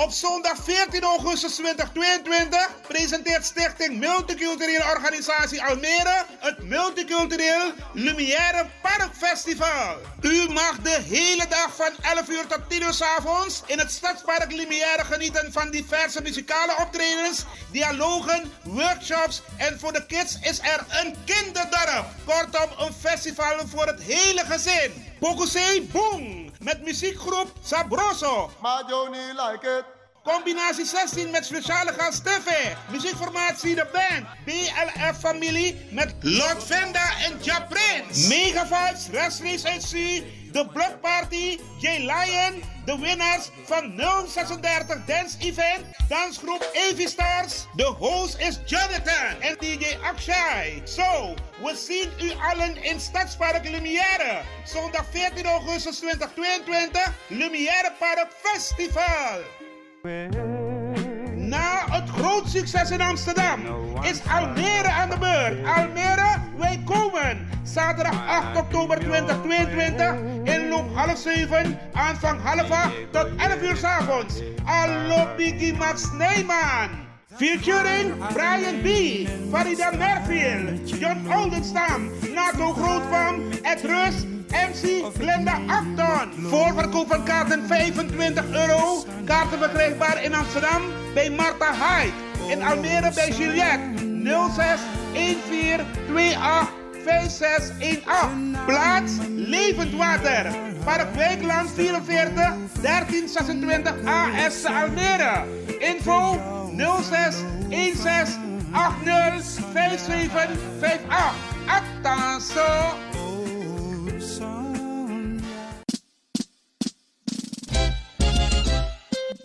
Op zondag 14 augustus 2022 presenteert Stichting Multiculturele Organisatie Almere het Multicultureel Lumière Parkfestival. U mag de hele dag van 11 uur tot 10 uur avonds in het Stadspark Lumière genieten van diverse muzikale optredens, dialogen, workshops en voor de kids is er een kinderdorp. Kortom, een festival voor het hele gezin. Bokuse Boom! Met muziekgroep Sabroso. Maar Johnny like it. Combinatie 16 met speciale gast Steffe. Muziekformatie De Band. BLF Familie met Lord Venda en Ja Prince. Mega Vibes, Wrestling HC. De Block Party, J Lion. De winnaars van 036 Dance Event. Dansgroep Avi Stars. De host is Jonathan en DJ Akshay. Zo, we zien u allen in Stadspark Lumière. Zondag 14 augustus 2022. Lumière Park Festival. Groot succes in Amsterdam is Almere aan de beurt. Almere, wij komen. Zaterdag 8 oktober 2022 inloop half 7, aanvang half 8 tot 11 uur s avonds. Allo Biggie Max Neyman. Featuring Brian B., Farida Merfield, John Oldenstam, Nato Grootvam, Ed Rus, MC Glenda Acton. Voorverkoop van kaarten 25 euro. Kaarten verkrijgbaar in Amsterdam bij Marta Hyde. In Almere bij Juliette 06 14 28 5618. Plaats Levend Water. Park Wijkland 44 1326 AS Almere. Info 06 16 80 5758. Attention!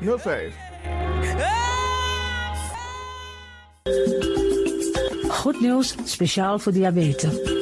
5305. Goed nieuws, speciaal voor diabetes.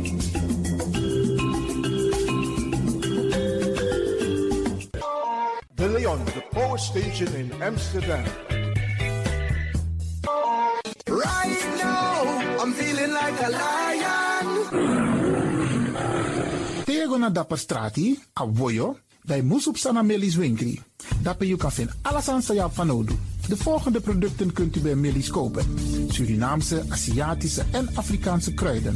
Station in Amsterdam. Right now, I'm feeling like a lion. Tego na dapper strati, a voyo, bij Moesop Sana Melis Winkri. Dapper you kan vinden alles aan sa van Odu. De volgende producten kunt u bij Melis kopen. Surinaamse, Aziatische en Afrikaanse kruiden.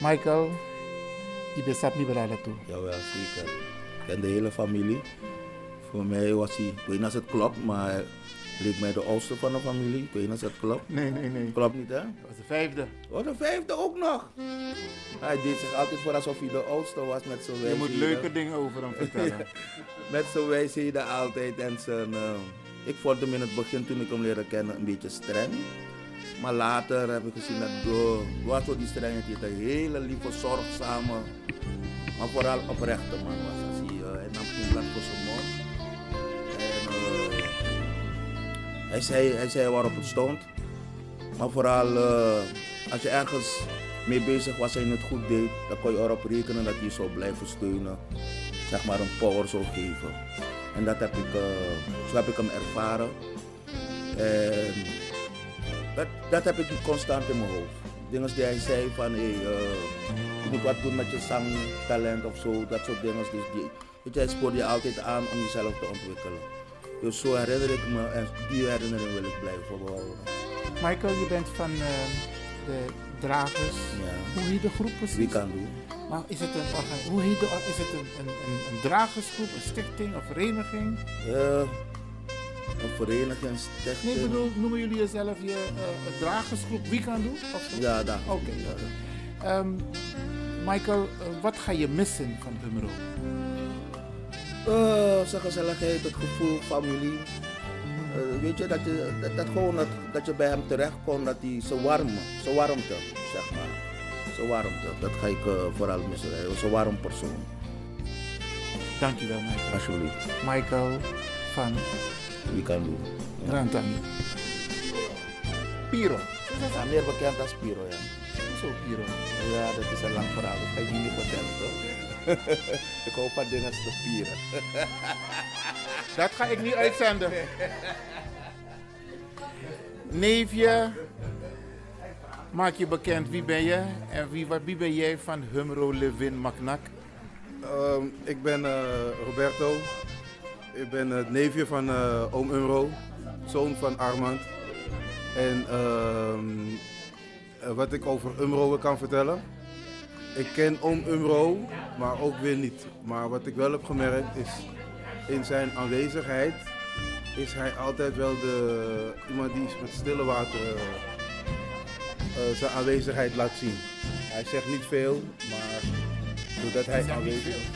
Michael, je bent niet bereid toe. Jawel, zeker. Ik ken de hele familie. Voor mij was hij, ik weet niet of het klopt, maar hij leek mij de oudste van de familie. Ik weet niet of het klopt. Nee, nee, nee. Klopt niet, hè? Dat was de vijfde. Oh, de vijfde ook nog. Hij deed zich altijd voor alsof hij de oudste was met zijn Je moet leuke dingen over hem vertellen. met zijn wijsheden altijd en zijn... eh, ik vond hem in het begin, toen ik hem leerde kennen, een beetje streng. Maar later heb ik gezien dat door, zo die strengheid, een hele lieve, zorgzame, maar vooral oprechte man was. Als hij, hij nam geen blad voor zijn mond. En, eh, hij, zei, hij zei waarop het stond. Maar vooral eh, als je ergens mee bezig was en het goed deed, dan kon je erop rekenen dat hij zou blijven steunen. Zeg maar een power zou geven. En dat heb ik, eh, zo heb ik hem ervaren. En dat, dat heb ik constant in mijn hoofd. Dingen die hij zei van hey, eh, je moet wat doen met je zangtalent of zo, dat soort dingen. Dus die, weet je, hij spoort je altijd aan om jezelf te ontwikkelen. Dus zo herinner ik me en die herinnering wil ik blijven behouden. Michael, je bent van eh, de Dragers. Ja. Hoe heet de groep precies? Wie kan doen? Maar is het een, hoe heet de, is het een, een, een, een dragersgroep, een stichting, een vereniging? Eh, een vereniging. Nee, ik bedoel, noemen jullie jezelf je een dragersgroep? Wie kan doen? Zo? Ja, daar. Oké. Ehm, Michael, eh, wat ga je missen van Bumro? Eh, zijn gezelligheid, het gevoel, familie. Weet je, dat je, dat, dat gewoon dat, dat je bij hem terecht kon, dat hij zijn warmte, zijn warmte, zeg maar. Zijn warmte, dat ga ik vooral missen. Hij was een warm persoon. Dankjewel, Michael. Alsjeblieft. Michael van Wie kan doen. Rantang. Piro. Ja, meer bekend als Piro, ja. Zo Piro. Ja, dat is een lang verhaal. Dat ga ik je niet vertellen, toch? ik hoop van dingen te pieren. Dat ga ik niet uitzenden. Neefje, maak je bekend. Wie ben je? En wie, wat- wie ben jij van Humro Levin Macnak? Ehm, ik ben eh, Roberto. Ik ben het neefje van eh, oom Umro, zoon van Armand. En ehm, eh, wat ik over Umro kan vertellen. Ik ken oom Umro, maar ook weer niet. Maar wat ik wel heb gemerkt is, in zijn aanwezigheid is hij altijd wel de, iemand die met stille water eh, eh, zijn aanwezigheid laat zien. Hij zegt niet veel, maar doordat hij aanwezig is.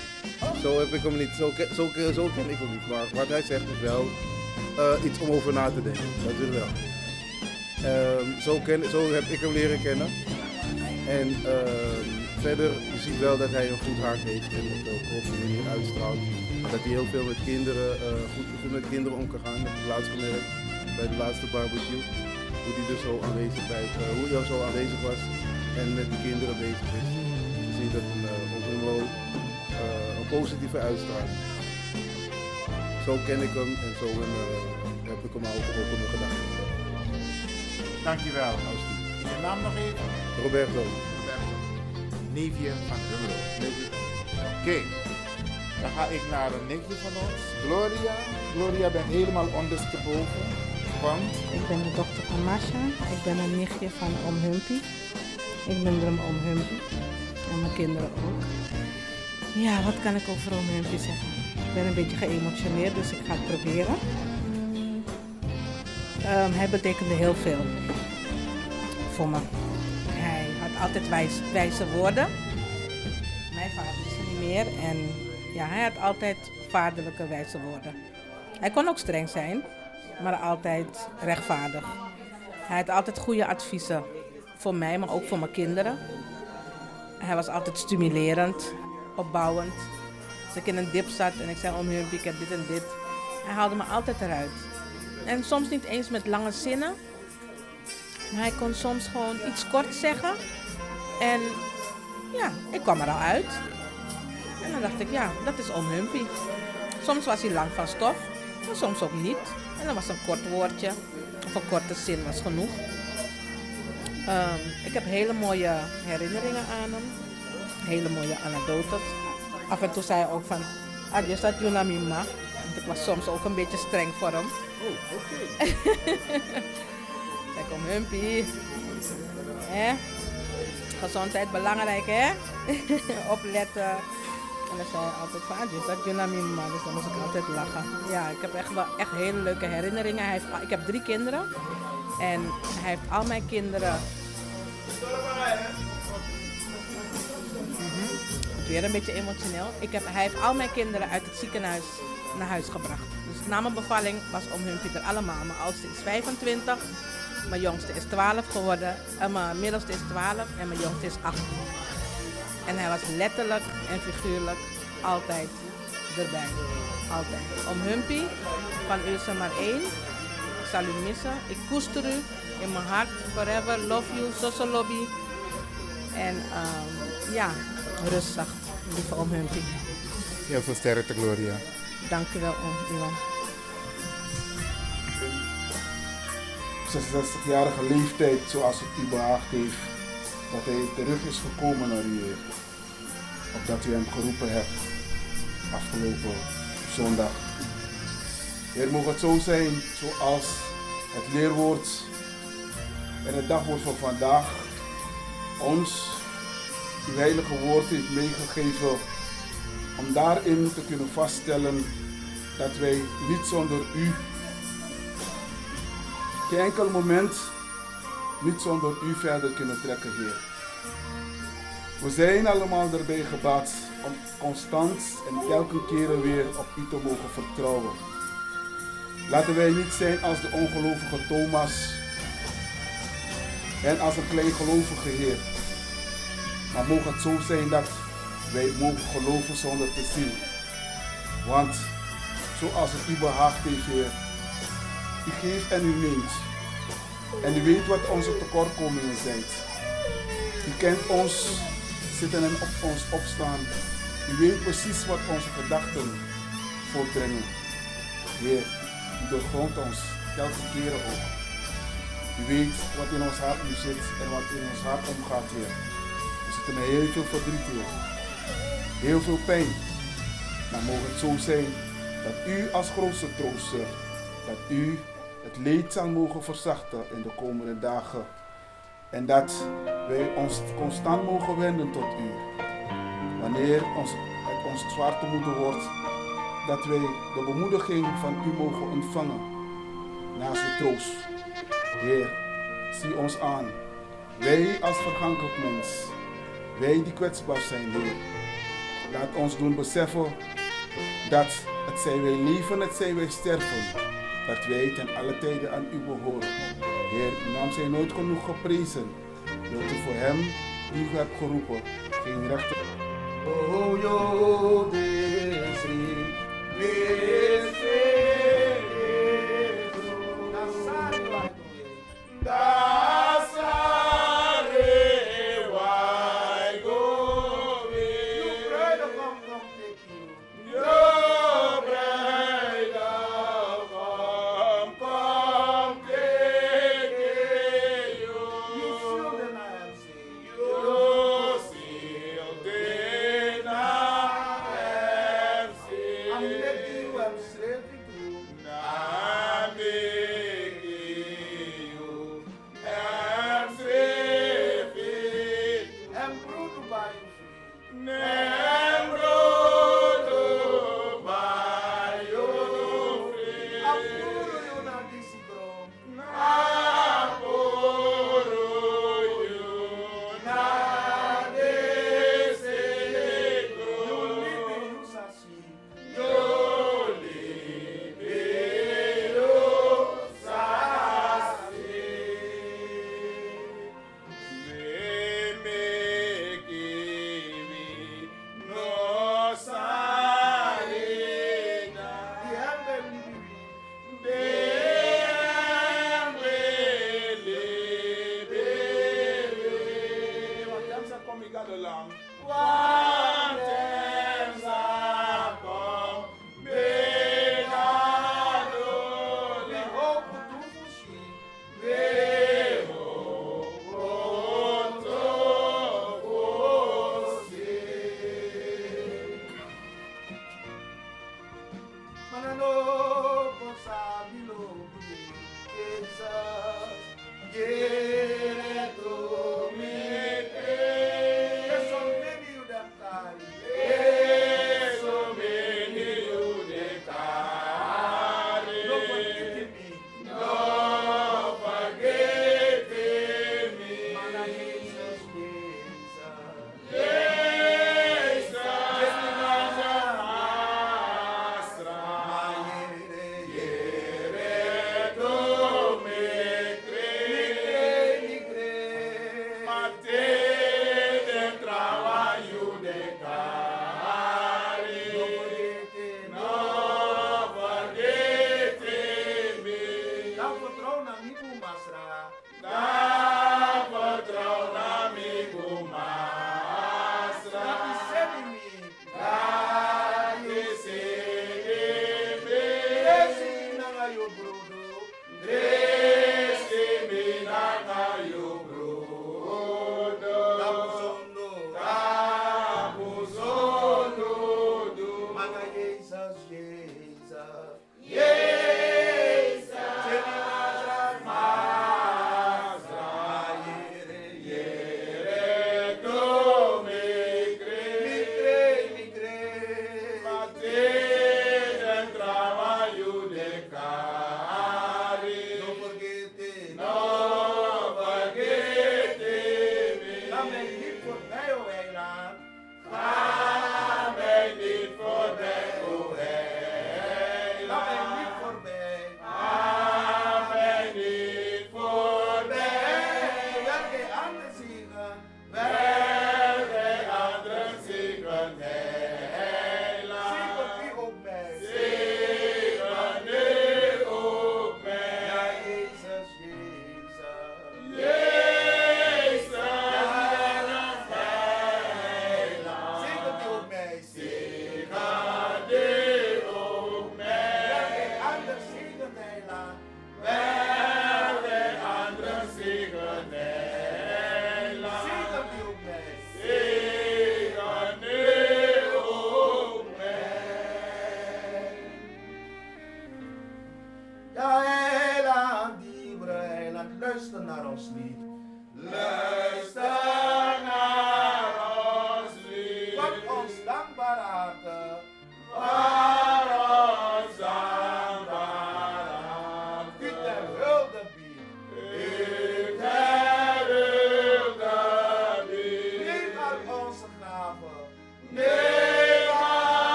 Zo heb ik hem niet, zo, ken- zo, zo ken ik hem niet. Maar wat hij zegt is wel eh, iets om over na te denken. Dat is het wel. Ehm, zo, ken, zo heb ik hem leren kennen. En ehm, verder, je ziet wel dat hij een goed hart heeft en ook op een manier uitstraalt. Dat hij heel veel met kinderen, eh, goed, goed met kinderen om kan gaan. Dat heb ik laatst gemerkt bij de laatste barbecue. Hoe hij dus zo aanwezig, bij, eh, hoe hij zo aanwezig was en met de kinderen bezig is. Je ziet dat een, wel, eh, een positieve uitstraling. Zo ken ik hem en zo eh, heb ik hem ook op mijn gedachten. Dankjewel, Austin. Je naam nog even? Roberto. Roberto. Neefje van Humro. Oké, dan ga ik naar een nichtje van ons, Gloria. Gloria bent helemaal ondersteboven. Want Ik ben de dochter van Masha. Ik ben een nichtje van Oom Humpy. Ik ben drum Oom Humpy. En mijn kinderen ook. Ja, wat kan ik over Humpy zeggen? Ik ben een beetje geëmotioneerd, dus ik ga het proberen. Ehm, hij betekende heel veel voor me. Hij had altijd wijs, wijze woorden. Mijn vader is er niet meer. En ja, hij had altijd vaderlijke wijze woorden. Hij kon ook streng zijn, maar altijd rechtvaardig. Hij had altijd goede adviezen voor mij, maar ook voor mijn kinderen. Hij was altijd stimulerend, opbouwend. Als ik in een dip zat en ik zei om Humpy, ik heb dit en dit. Hij haalde me altijd eruit. En soms niet eens met lange zinnen. Maar hij kon soms gewoon iets kort zeggen. En ja, ik kwam er al uit. En dan dacht ik, ja, dat is om Humpy. Soms was hij lang van stof, maar soms ook niet. En dan was een kort woordje of een korte zin was genoeg. Ehm, ik heb hele mooie herinneringen aan hem. Hele mooie anekdotes. Af en toe zei hij ook van, adios dat Junamima. Want ik was soms ook een beetje streng voor hem. Oh, oké. Zeg om Humpy. Hè? Gezondheid belangrijk, hè? Opletten. En dan zei hij altijd van, adios dat Junamima. Dus dan moest ik altijd lachen. Ja, ik heb echt wel echt hele leuke herinneringen. Hij heeft, ik heb drie kinderen. En hij heeft al mijn kinderen. Weer een beetje emotioneel. Ik heb, hij heeft al mijn kinderen uit het ziekenhuis naar huis gebracht. Dus na mijn bevalling was om hun er allemaal. Mijn oudste is 25, mijn jongste is 12 geworden, en mijn middelste is 12 en mijn jongste is 18. En hij was letterlijk en figuurlijk altijd erbij. Altijd. Om Humpy, van u is er maar één. Ik zal u missen. Ik koester u in mijn hart. Forever. Love you. Soso lobby. En ehm, ja, rustig. Lieve Om Humpy. Heel veel sterkte, Gloria. Dank u wel, Oom Iwan. 66-jarige leeftijd, zoals het u behaagd heeft, dat hij terug is gekomen naar u. Heer. Of dat u hem geroepen hebt afgelopen zondag. Heer, mogen het zo zijn zoals het leerwoord en het dagwoord van vandaag ons uw heilige woord heeft meegegeven om daarin te kunnen vaststellen dat wij niet zonder u geen enkel moment niet zonder u verder kunnen trekken, Heer. We zijn allemaal erbij gebaat om constant en telkens keren weer op u te mogen vertrouwen. Laten wij niet zijn als de ongelovige Thomas en als een kleingelovige Heer. Maar mogen het zo zijn dat wij mogen geloven zonder te zien. Want zoals het u behaagt heeft, Heer, u geeft en u neemt. En u weet wat onze tekortkomingen zijn. U kent ons zitten en op ons opstaan. U weet precies wat onze gedachten voortbrengen. Heer, u doorgrondt ons telkens keren ook. U weet wat in ons hart nu zit en wat in ons hart omgaat, Heer. Zitten met heel veel verdriet, Heer. Heel veel pijn. Maar mogen het zo zijn dat u als grootste trooster, dat u het leed zal mogen verzachten in de komende dagen. En dat wij ons constant mogen wenden tot u. Wanneer ons, het ons zwaar te moeten wordt, dat wij de bemoediging van u mogen ontvangen. Naast de troost. Heer, zie ons aan. Wij als vergankelijk mens wij die kwetsbaar zijn, Heer. Laat ons doen beseffen dat het zij wij leven, het zij wij sterven, dat wij ten alle tijden aan u behoren. Heer, uw naam zijn nooit genoeg geprezen. dat u voor hem die u hebt geroepen geen rechter. Oh,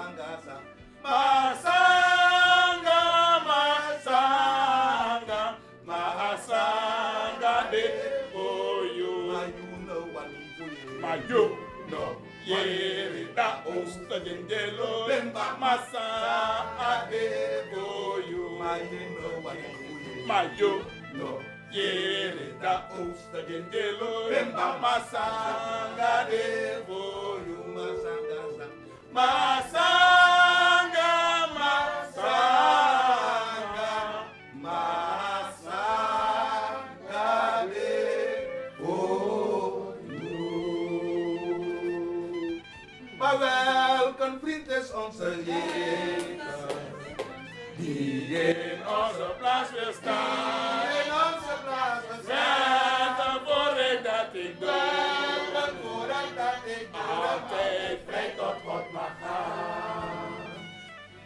Masanga, masanga masanga masanga de oyo. Mayuno wanivoye mayuno yere da osta jengelo bemba masanga de oyo. Mayuno wanivoye mayuno yere da osta jengelo bemba masanga de oyo. Sa, masanga,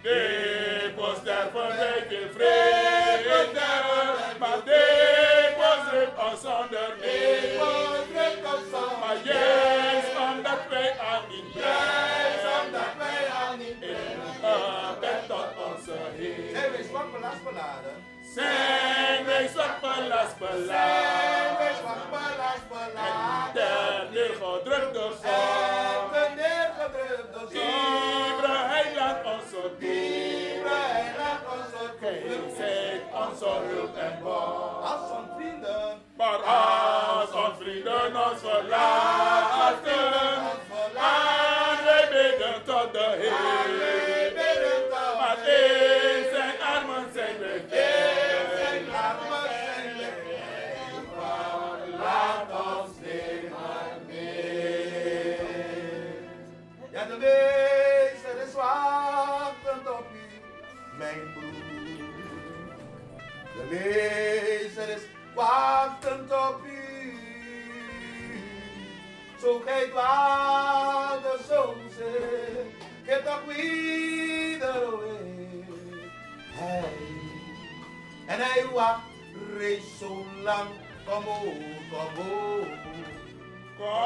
Was sterven wij in vrede. Maar dit was het ons zonder. Maar juist omdat wij aan die juist omdat wij aan die bent tot onze Heer. Zijn wij zwak belast beladen? Zijn wij zwak belast beladen? Zijn wij zwak belast beladen? En zon. Onze Lieve heiland onze Gij zijt onze hulp en bond. Als onze vrienden. Maar als onze vrienden ons verlaten. En wij bidden tot de Heer. Wezen is wachtend op u. Zo dwaalde zo zit, get up wieder weer. Hij, en hij wacht reeds zo lang, kom op, kom op. Kom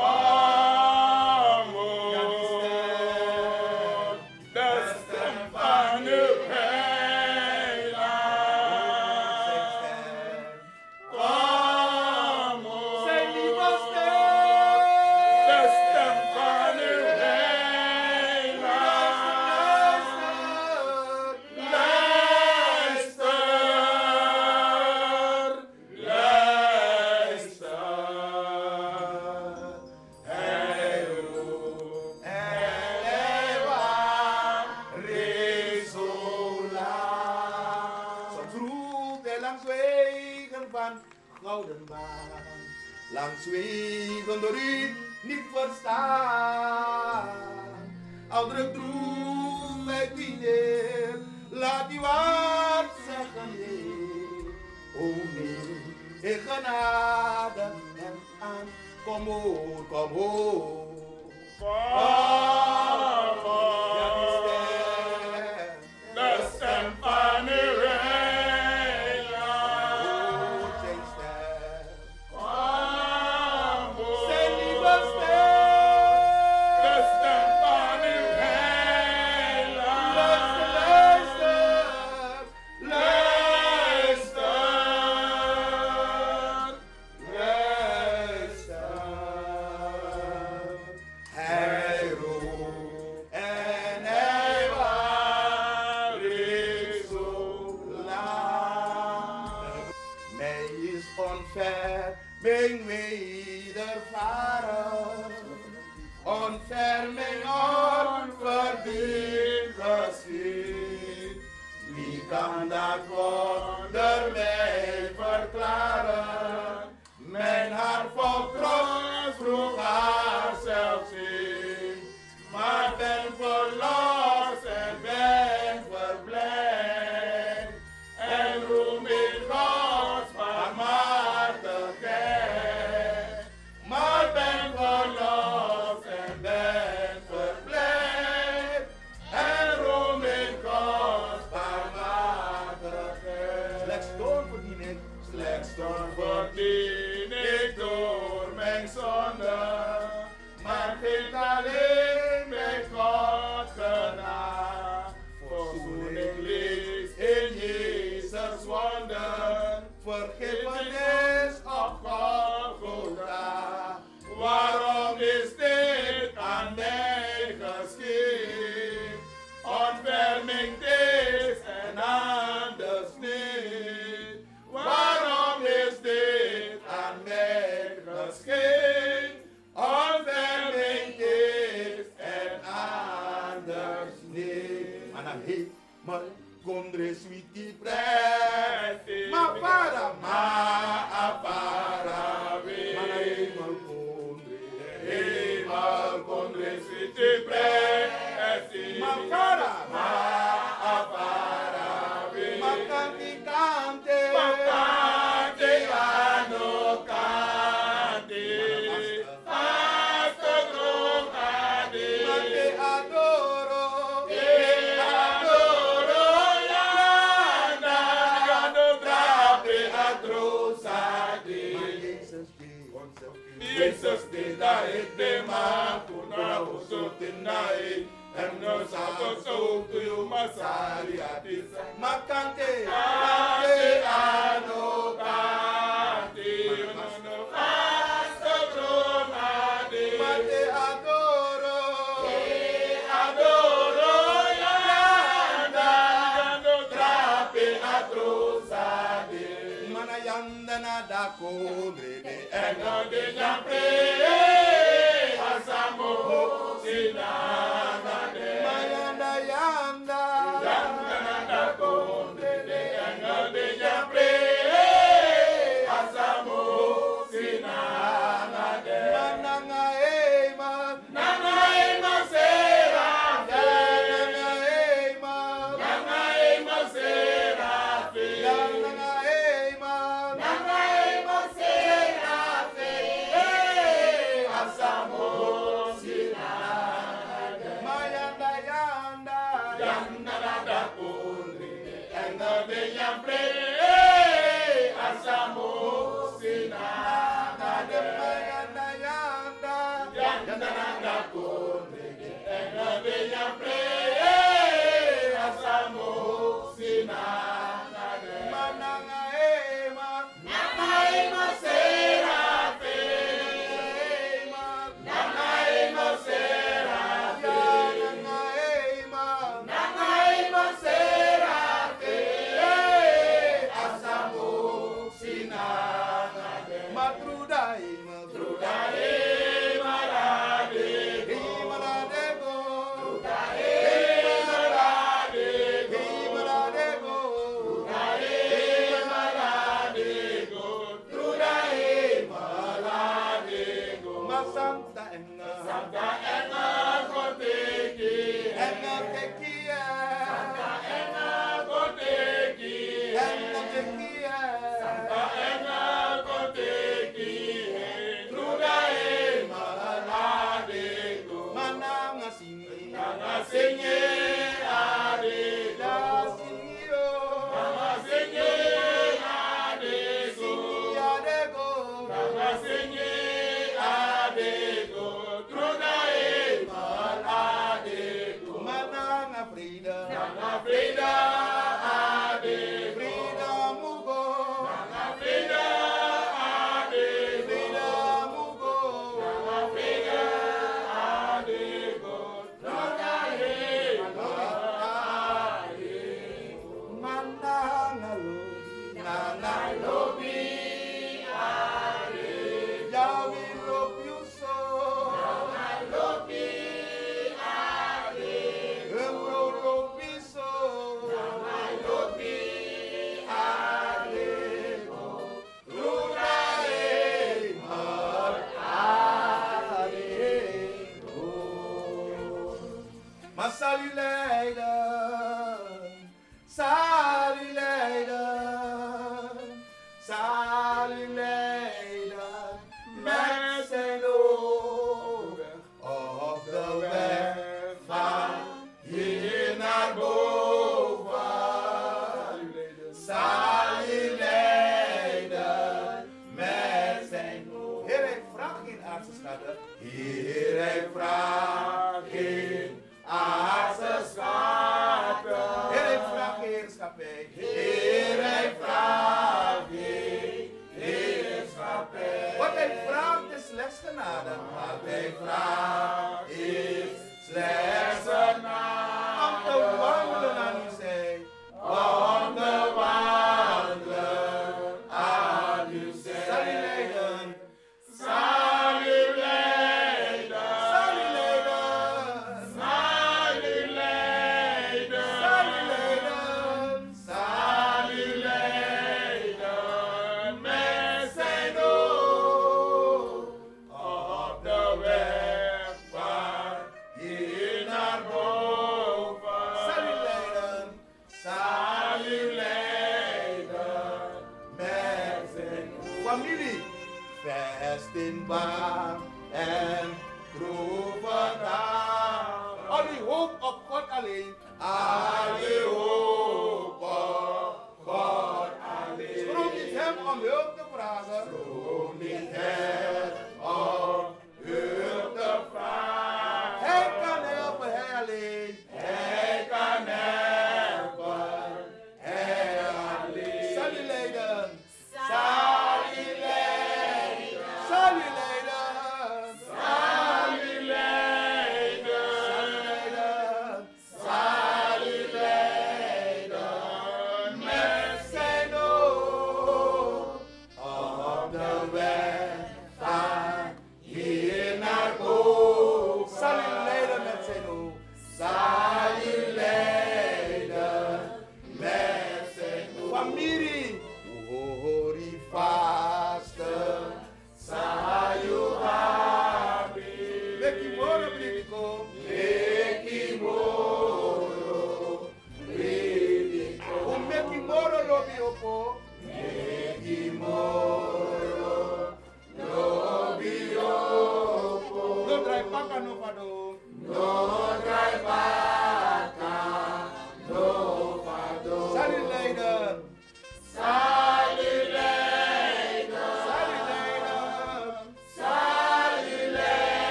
in genade hem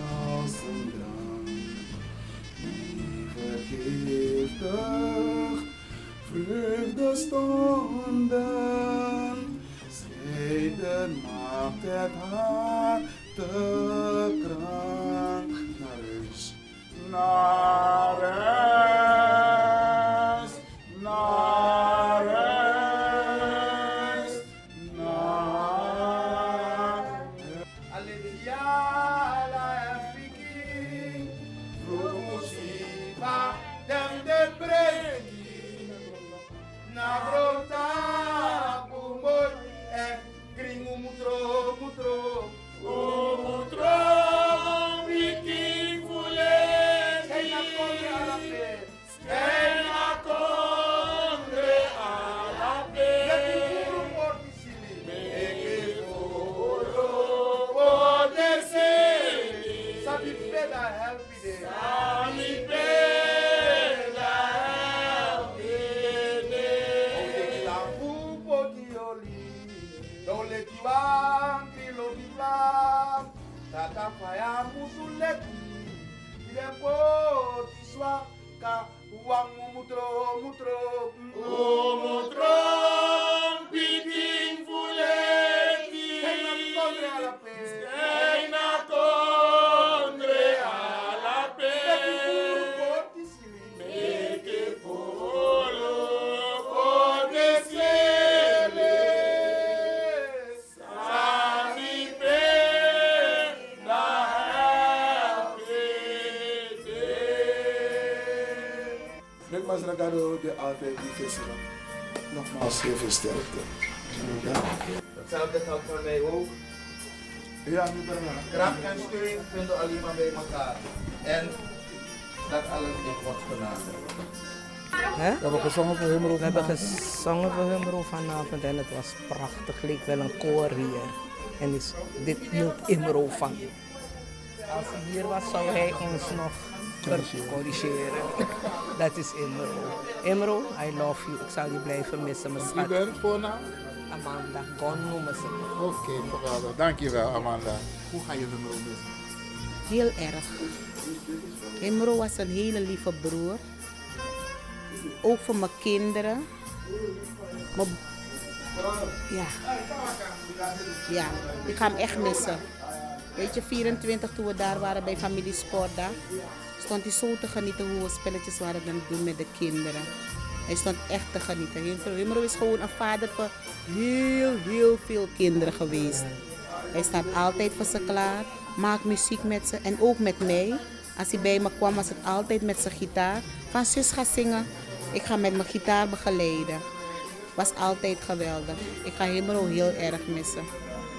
als een drank. Die vergiftig vreugde stonden, scheiden maakt het haar te krank. Naar huis, naar huis. Flik Masragado, de vissen. Nogmaals, heel veel sterkte. Ja. Hetzelfde geldt voor mij ook. Ja, nu daarna. Kracht en steun vinden alleen maar bij elkaar. En dat alles in Gods genade. Hè? We hebben gezongen voor Humro We hebben vanavond. gezongen voor Humro vanavond en het was prachtig. Het leek wel een koor hier. En is, dit hield Imro van. Als hij hier was, zou hij ons nog corrigeren. corrigeren. Dat is Imro. Imro, I love you. Ik zal je blijven missen, mijn Wie schat. bent voornaam? Amanda, Gon noemen ze me. Oké, geweldig. Dankjewel Amanda. Hoe ga je Humro missen? Heel erg. Imro was een hele lieve broer. Ook voor mijn kinderen. Mijn- Ja. Ja, ik ga hem echt missen. Weet je, 24 toen we daar waren bij familie Sporda, stond hij zo te genieten hoe we spelletjes waren doen met de kinderen. Hij stond echt te genieten. Imro is gewoon een vader voor heel, heel veel kinderen geweest. Hij staat altijd voor ze klaar, maakt muziek met ze en ook met mij. Als hij bij me kwam was het altijd met zijn gitaar. Van zus ga zingen, ik ga met mijn gitaar begeleiden. Was altijd geweldig. Ik ga Himro heel erg missen.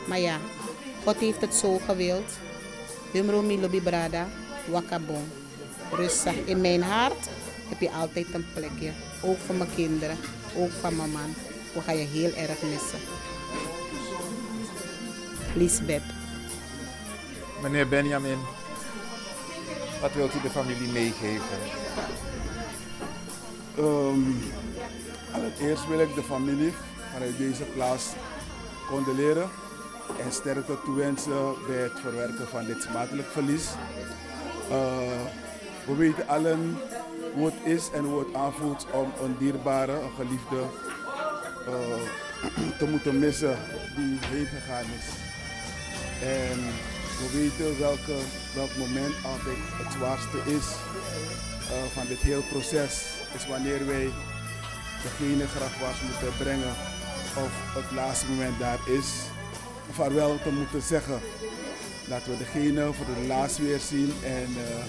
Maar ja, God heeft het zo gewild. Himro Milobi Brada, Wakabon. Rustig in mijn hart heb je altijd een plekje. Ook voor mijn kinderen, ook van mijn man. We gaan je heel erg missen. Lisbeth. Meneer Benjamin, wat wilt u de familie meegeven? Ehm, allereerst wil ik de familie vanuit deze plaats condoleren en sterkte toewensen bij het verwerken van dit smakelijk verlies. Eh, we weten allen hoe het is en hoe het aanvoelt om een dierbare, een geliefde eh, te moeten missen die heen gegaan is. En we weten welke, welk moment altijd het zwaarste is eh, van dit heel proces. Is wanneer wij degene grafwas moeten brengen of het laatste moment daar is. Vaarwel te moeten zeggen. Dat we degene voor het laatst weer zien en eh,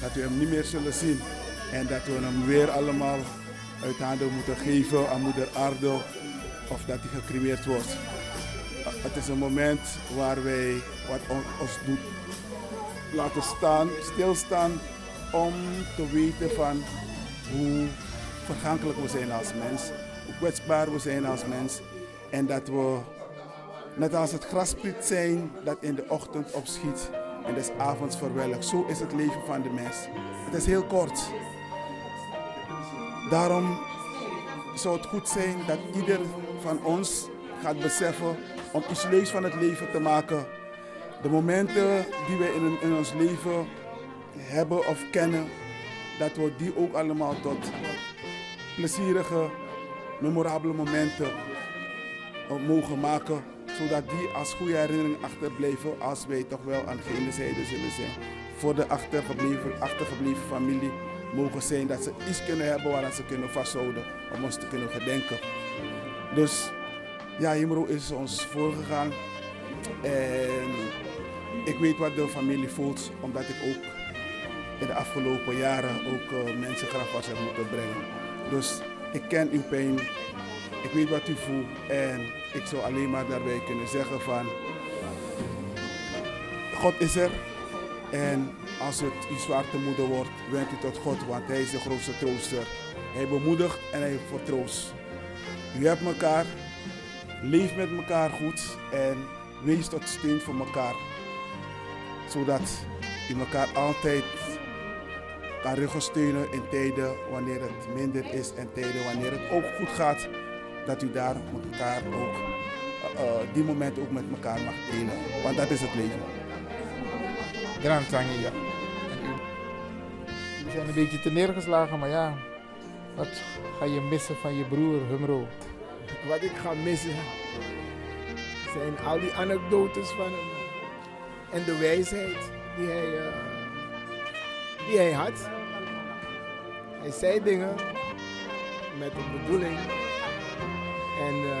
dat we hem niet meer zullen zien. En dat we hem weer allemaal uit handen moeten geven aan moeder Ardo of dat hij gecremeerd wordt. Het is een moment waar wij wat on- ons doet laten staan, stilstaan om te weten van hoe vergankelijk we zijn als mens, hoe kwetsbaar we zijn als mens en dat we net als het graspriet zijn dat in de ochtend opschiet en des avonds verwelkt. Zo is het leven van de mens. Het is heel kort. Daarom zou het goed zijn dat ieder van ons gaat beseffen om iets leuks van het leven te maken. De momenten die we in, in ons leven hebben of kennen, dat we die ook allemaal tot plezierige, memorabele momenten mogen maken. Zodat die als goede herinnering achterblijven als wij toch wel aan gene zijde zullen zijn. Voor de achtergebleven, achtergebleven familie mogen zijn dat ze iets kunnen hebben waar ze kunnen vasthouden om ons te kunnen gedenken. Dus ja, Himro is ons voorgegaan. En ik weet wat de familie voelt, omdat ik ook in de afgelopen jaren ook uh, mensen grafwas heb moeten brengen. Dus ik ken uw pijn, ik weet wat u voelt en ik zou alleen maar daarbij kunnen zeggen van God is er en als het u zwaar te moeder wordt, wend u tot God, want Hij is de grootste trooster. Hij bemoedigt en Hij vertroost. U hebt elkaar, leef met elkaar goed en wees tot steun voor elkaar. Zodat u elkaar altijd kan ruggensteunen in tijden wanneer het minder is en tijden wanneer het ook goed gaat. Dat u daar met elkaar ook, uh, uh, die moment ook met elkaar mag delen. Want dat is het leven. Grand Tangi, ja. We zijn een beetje te neergeslagen, maar ja, wat ga je missen van je broer Humro? Wat ik ga missen zijn al die anekdotes van hem en de wijsheid die hij, uh, die hij had. Hij zei dingen met een bedoeling en uh,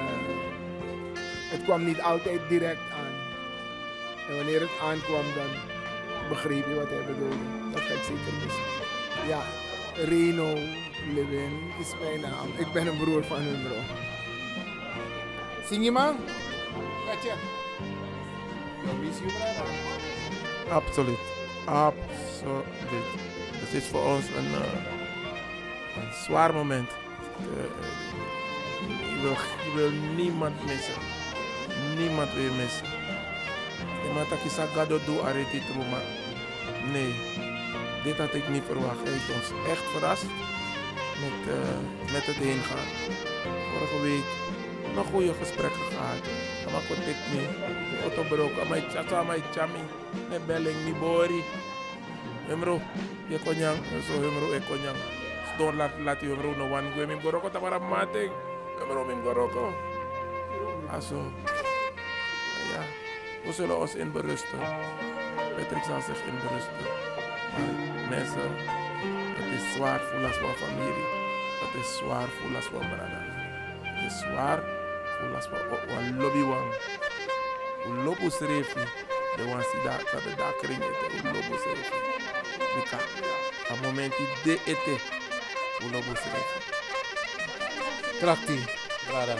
het kwam niet altijd direct aan. En wanneer het aankwam, dan begreep je wat hij bedoelde. Dat ga ik zeker. Ja, Reno, Lewin is mijn naam. Ik ben een broer van Humro. Zing je man? Katja. Miss you, brother. Absoluut. Absoluut. Het is voor ons een, uh, een zwaar moment. Je, wil, je wil niemand missen. Niemand wil missen. Dat zegt, ga dat doen, arrêté maar nee, dit had ik niet verwacht. Hij ons echt verrast met, uh, met het heen gaan. Vorige week nog goede gesprekken gehad. Maar ik niet. Auto broken. Ik zat mijn chami. Ne belling mi bori. Hemro, je konyang. Zo hemro e konyang. Store laat laat je hemro no one go. Mim goroko tamara mating. Hemro mim goroko. Aso. Ja, we zullen ons inberusten. Patrick zal zich inberusten. Maar mensen, het is zwaar voor als van familie. Het is zwaar voor als van brada. Het is zwaar voor als van lobby wan. We lopen schrijven. De wan si dat de daar kring eten. We lopen schrijven. Mika, op moment die de eten. We lopen Krachti, brada.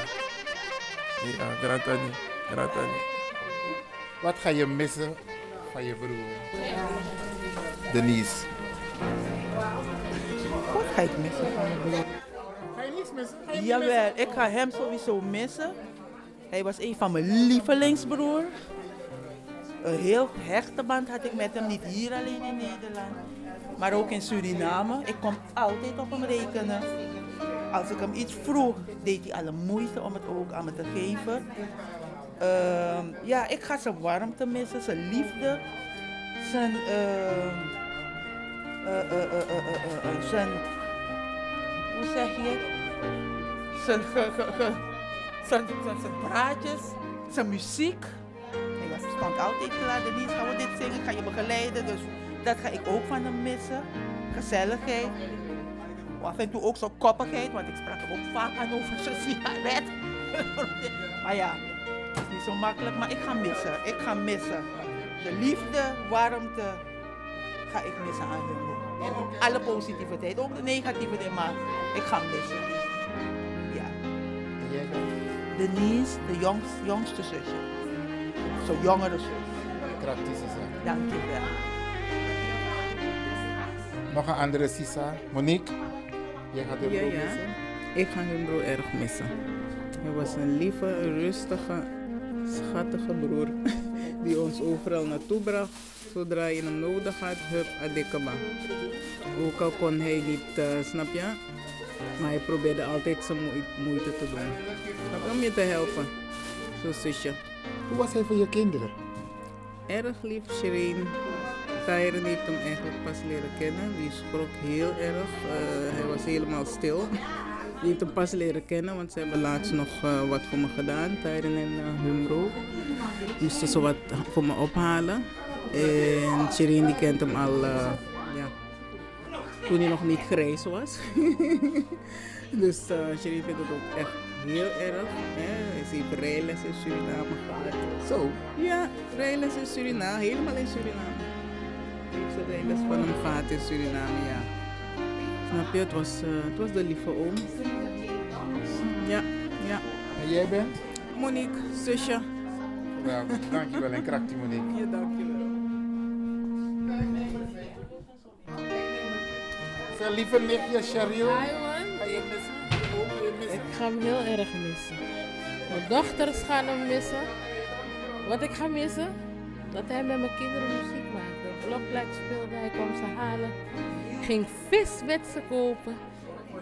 Ja, grantani, grantani. Wat ga je missen van je broer? Denise. Wat ga ik missen van mijn broer? Ga je niets missen? Ga je Jawel, ik ga hem sowieso missen. Hij was een van mijn lievelingsbroer. Een heel hechte band had ik met hem, niet hier alleen in Nederland, maar ook in Suriname. Ik kon altijd op hem rekenen. Als ik hem iets vroeg, deed hij alle moeite om het ook aan me te geven. Uh, ja, ik ga zijn warmte missen, zijn liefde, zijn, uh, uh, zijn hoe zeg je zijn, zijn, zijn praatjes, zijn muziek. Hij was, stond altijd klaar, Denise, gaan we dit zingen, ga je begeleiden. Dus dat ga ik ook van hem missen. Gezelligheid. Af en toe ook zo'n koppigheid, want ik sprak ook vaak aan over zijn sigaret. maar ja, het is niet zo makkelijk, maar ik ga missen. Ik ga missen. De liefde, warmte, ga ik missen aan hem. En alle positiviteit, ook de negativiteit, maar ik ga missen. Ja. Denise, de jongst, jongste zusje. Zo'n jongere zus. Krachtig is dat. Dank je wel. Nog een andere Sisa, Monique. Jij gaat hem ja, broer ja. missen? Ik ga hun broer erg missen. Hij was een lieve, rustige, schattige broer die ons overal naartoe bracht. Zodra je hem nodig had, hup, adekaba. Ook al kon hij niet, uh, snap je? Maar hij probeerde altijd zijn moeite te doen. Om je te helpen. Zo'n zusje. Hoe was hij voor je kinderen? Erg lief, Shireen. Tyron heeft hem eigenlijk pas leren kennen. Die schrok heel erg. Uh, hij was helemaal stil. Die heeft hem pas leren kennen, want ze hebben laatst nog uh, wat voor me gedaan. Tyron en uh, Humro. Moesten ze wat voor me ophalen. En Shireen die kent hem al ja, toen hij nog niet grijs was. dus Shireen vindt het ook echt heel erg. Hè. Ze heeft rijles in Suriname gehad. Zo? Ja, rijles in Suriname, helemaal in Suriname. Ze rijles van hem gehad in Suriname, ja. Snap je, het was, uh, het was de lieve oom. Ja, ja. En jij bent? Monique, zusje. Ja, dankjewel en krachtig Monique. Ja, dankjewel. Zijn lieve nichtje Cheryl. Hi man. Ga je missen? Ik ga hem heel erg missen. Mijn dochters gaan hem missen. Wat ik ga missen? Dat hij met mijn kinderen muziek speelde, hij kwam ze halen. Ging vis met ze kopen.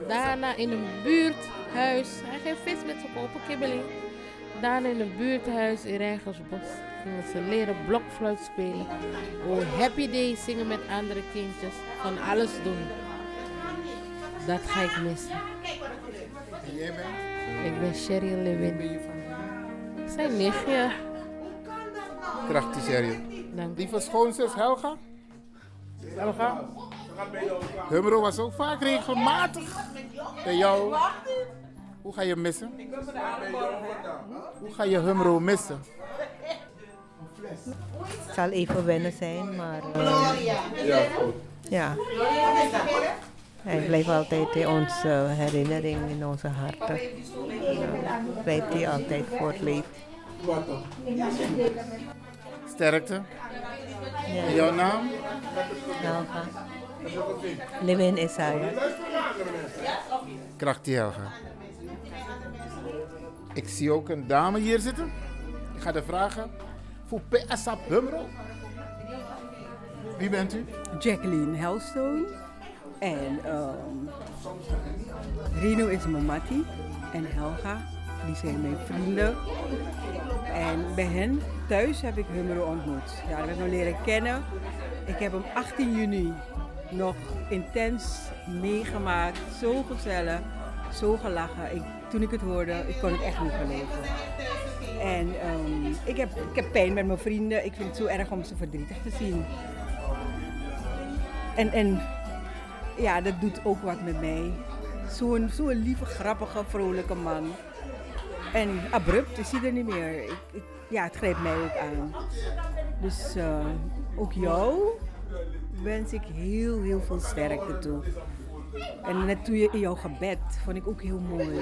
Daarna in een buurthuis. Hij ging vis met ze kopen, kibbeling. Daarna in een buurthuis in Rijgersbos gingen ze leren blokfluit spelen. Oh, Happy Day zingen met andere kindjes. Van alles doen. Dat ga ik missen. En jij bent? Ik ben Sherry Lewin. Zijn nichtje. Krachtig Cheryl. Dank. Lieve schoonzus Helga. Helga. Humro was ook vaak regelmatig bij jou. Hoe ga je missen? Hoe ga je Humro missen? Het zal even wennen zijn, maar... Uh, ja, goed. Ja. Hij blijft altijd in onze herinnering, in onze harten. Ja, blijft hij altijd voortleven. Sterkte. Ja. Jouw naam? Helga. Lewin Isaiah. Krachtig Helga. Ik zie ook een dame hier zitten. Ik ga de vragen. Voor Asap Bumro. Wie bent u? Jacqueline Helstone. En ehm Rino is mijn mattie. En Helga, die zijn mijn vrienden. En bij hen thuis heb ik Humro ontmoet. Ja, dat heb ik hem leren kennen. Ik heb hem 18 juni nog intens meegemaakt. Zo gezellig, zo gelachen. Ik, toen ik het hoorde, ik kon het echt niet geloven. En ehm, ik, heb, ik heb pijn met mijn vrienden. Ik vind het zo erg om ze verdrietig te zien. En, en ja, dat doet ook wat met mij. Zo'n zo'n lieve, grappige, vrolijke man. En abrupt is hij er niet meer. Ik, ik- ja, het grijpt mij ook aan. Dus eh, ook jou wens ik heel, heel veel sterkte toe. En net toen je in jouw gebed, vond ik ook heel mooi.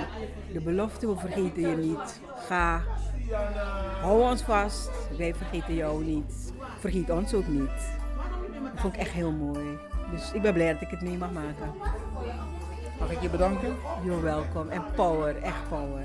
De belofte, we vergeten je niet. Ga, hou ons vast, wij vergeten jou niet. Vergeet ons ook niet. Dat vond ik echt heel mooi. Dus ik ben blij dat ik het mee mag maken. Mag ik je bedanken? You're welcome. En power, echt power.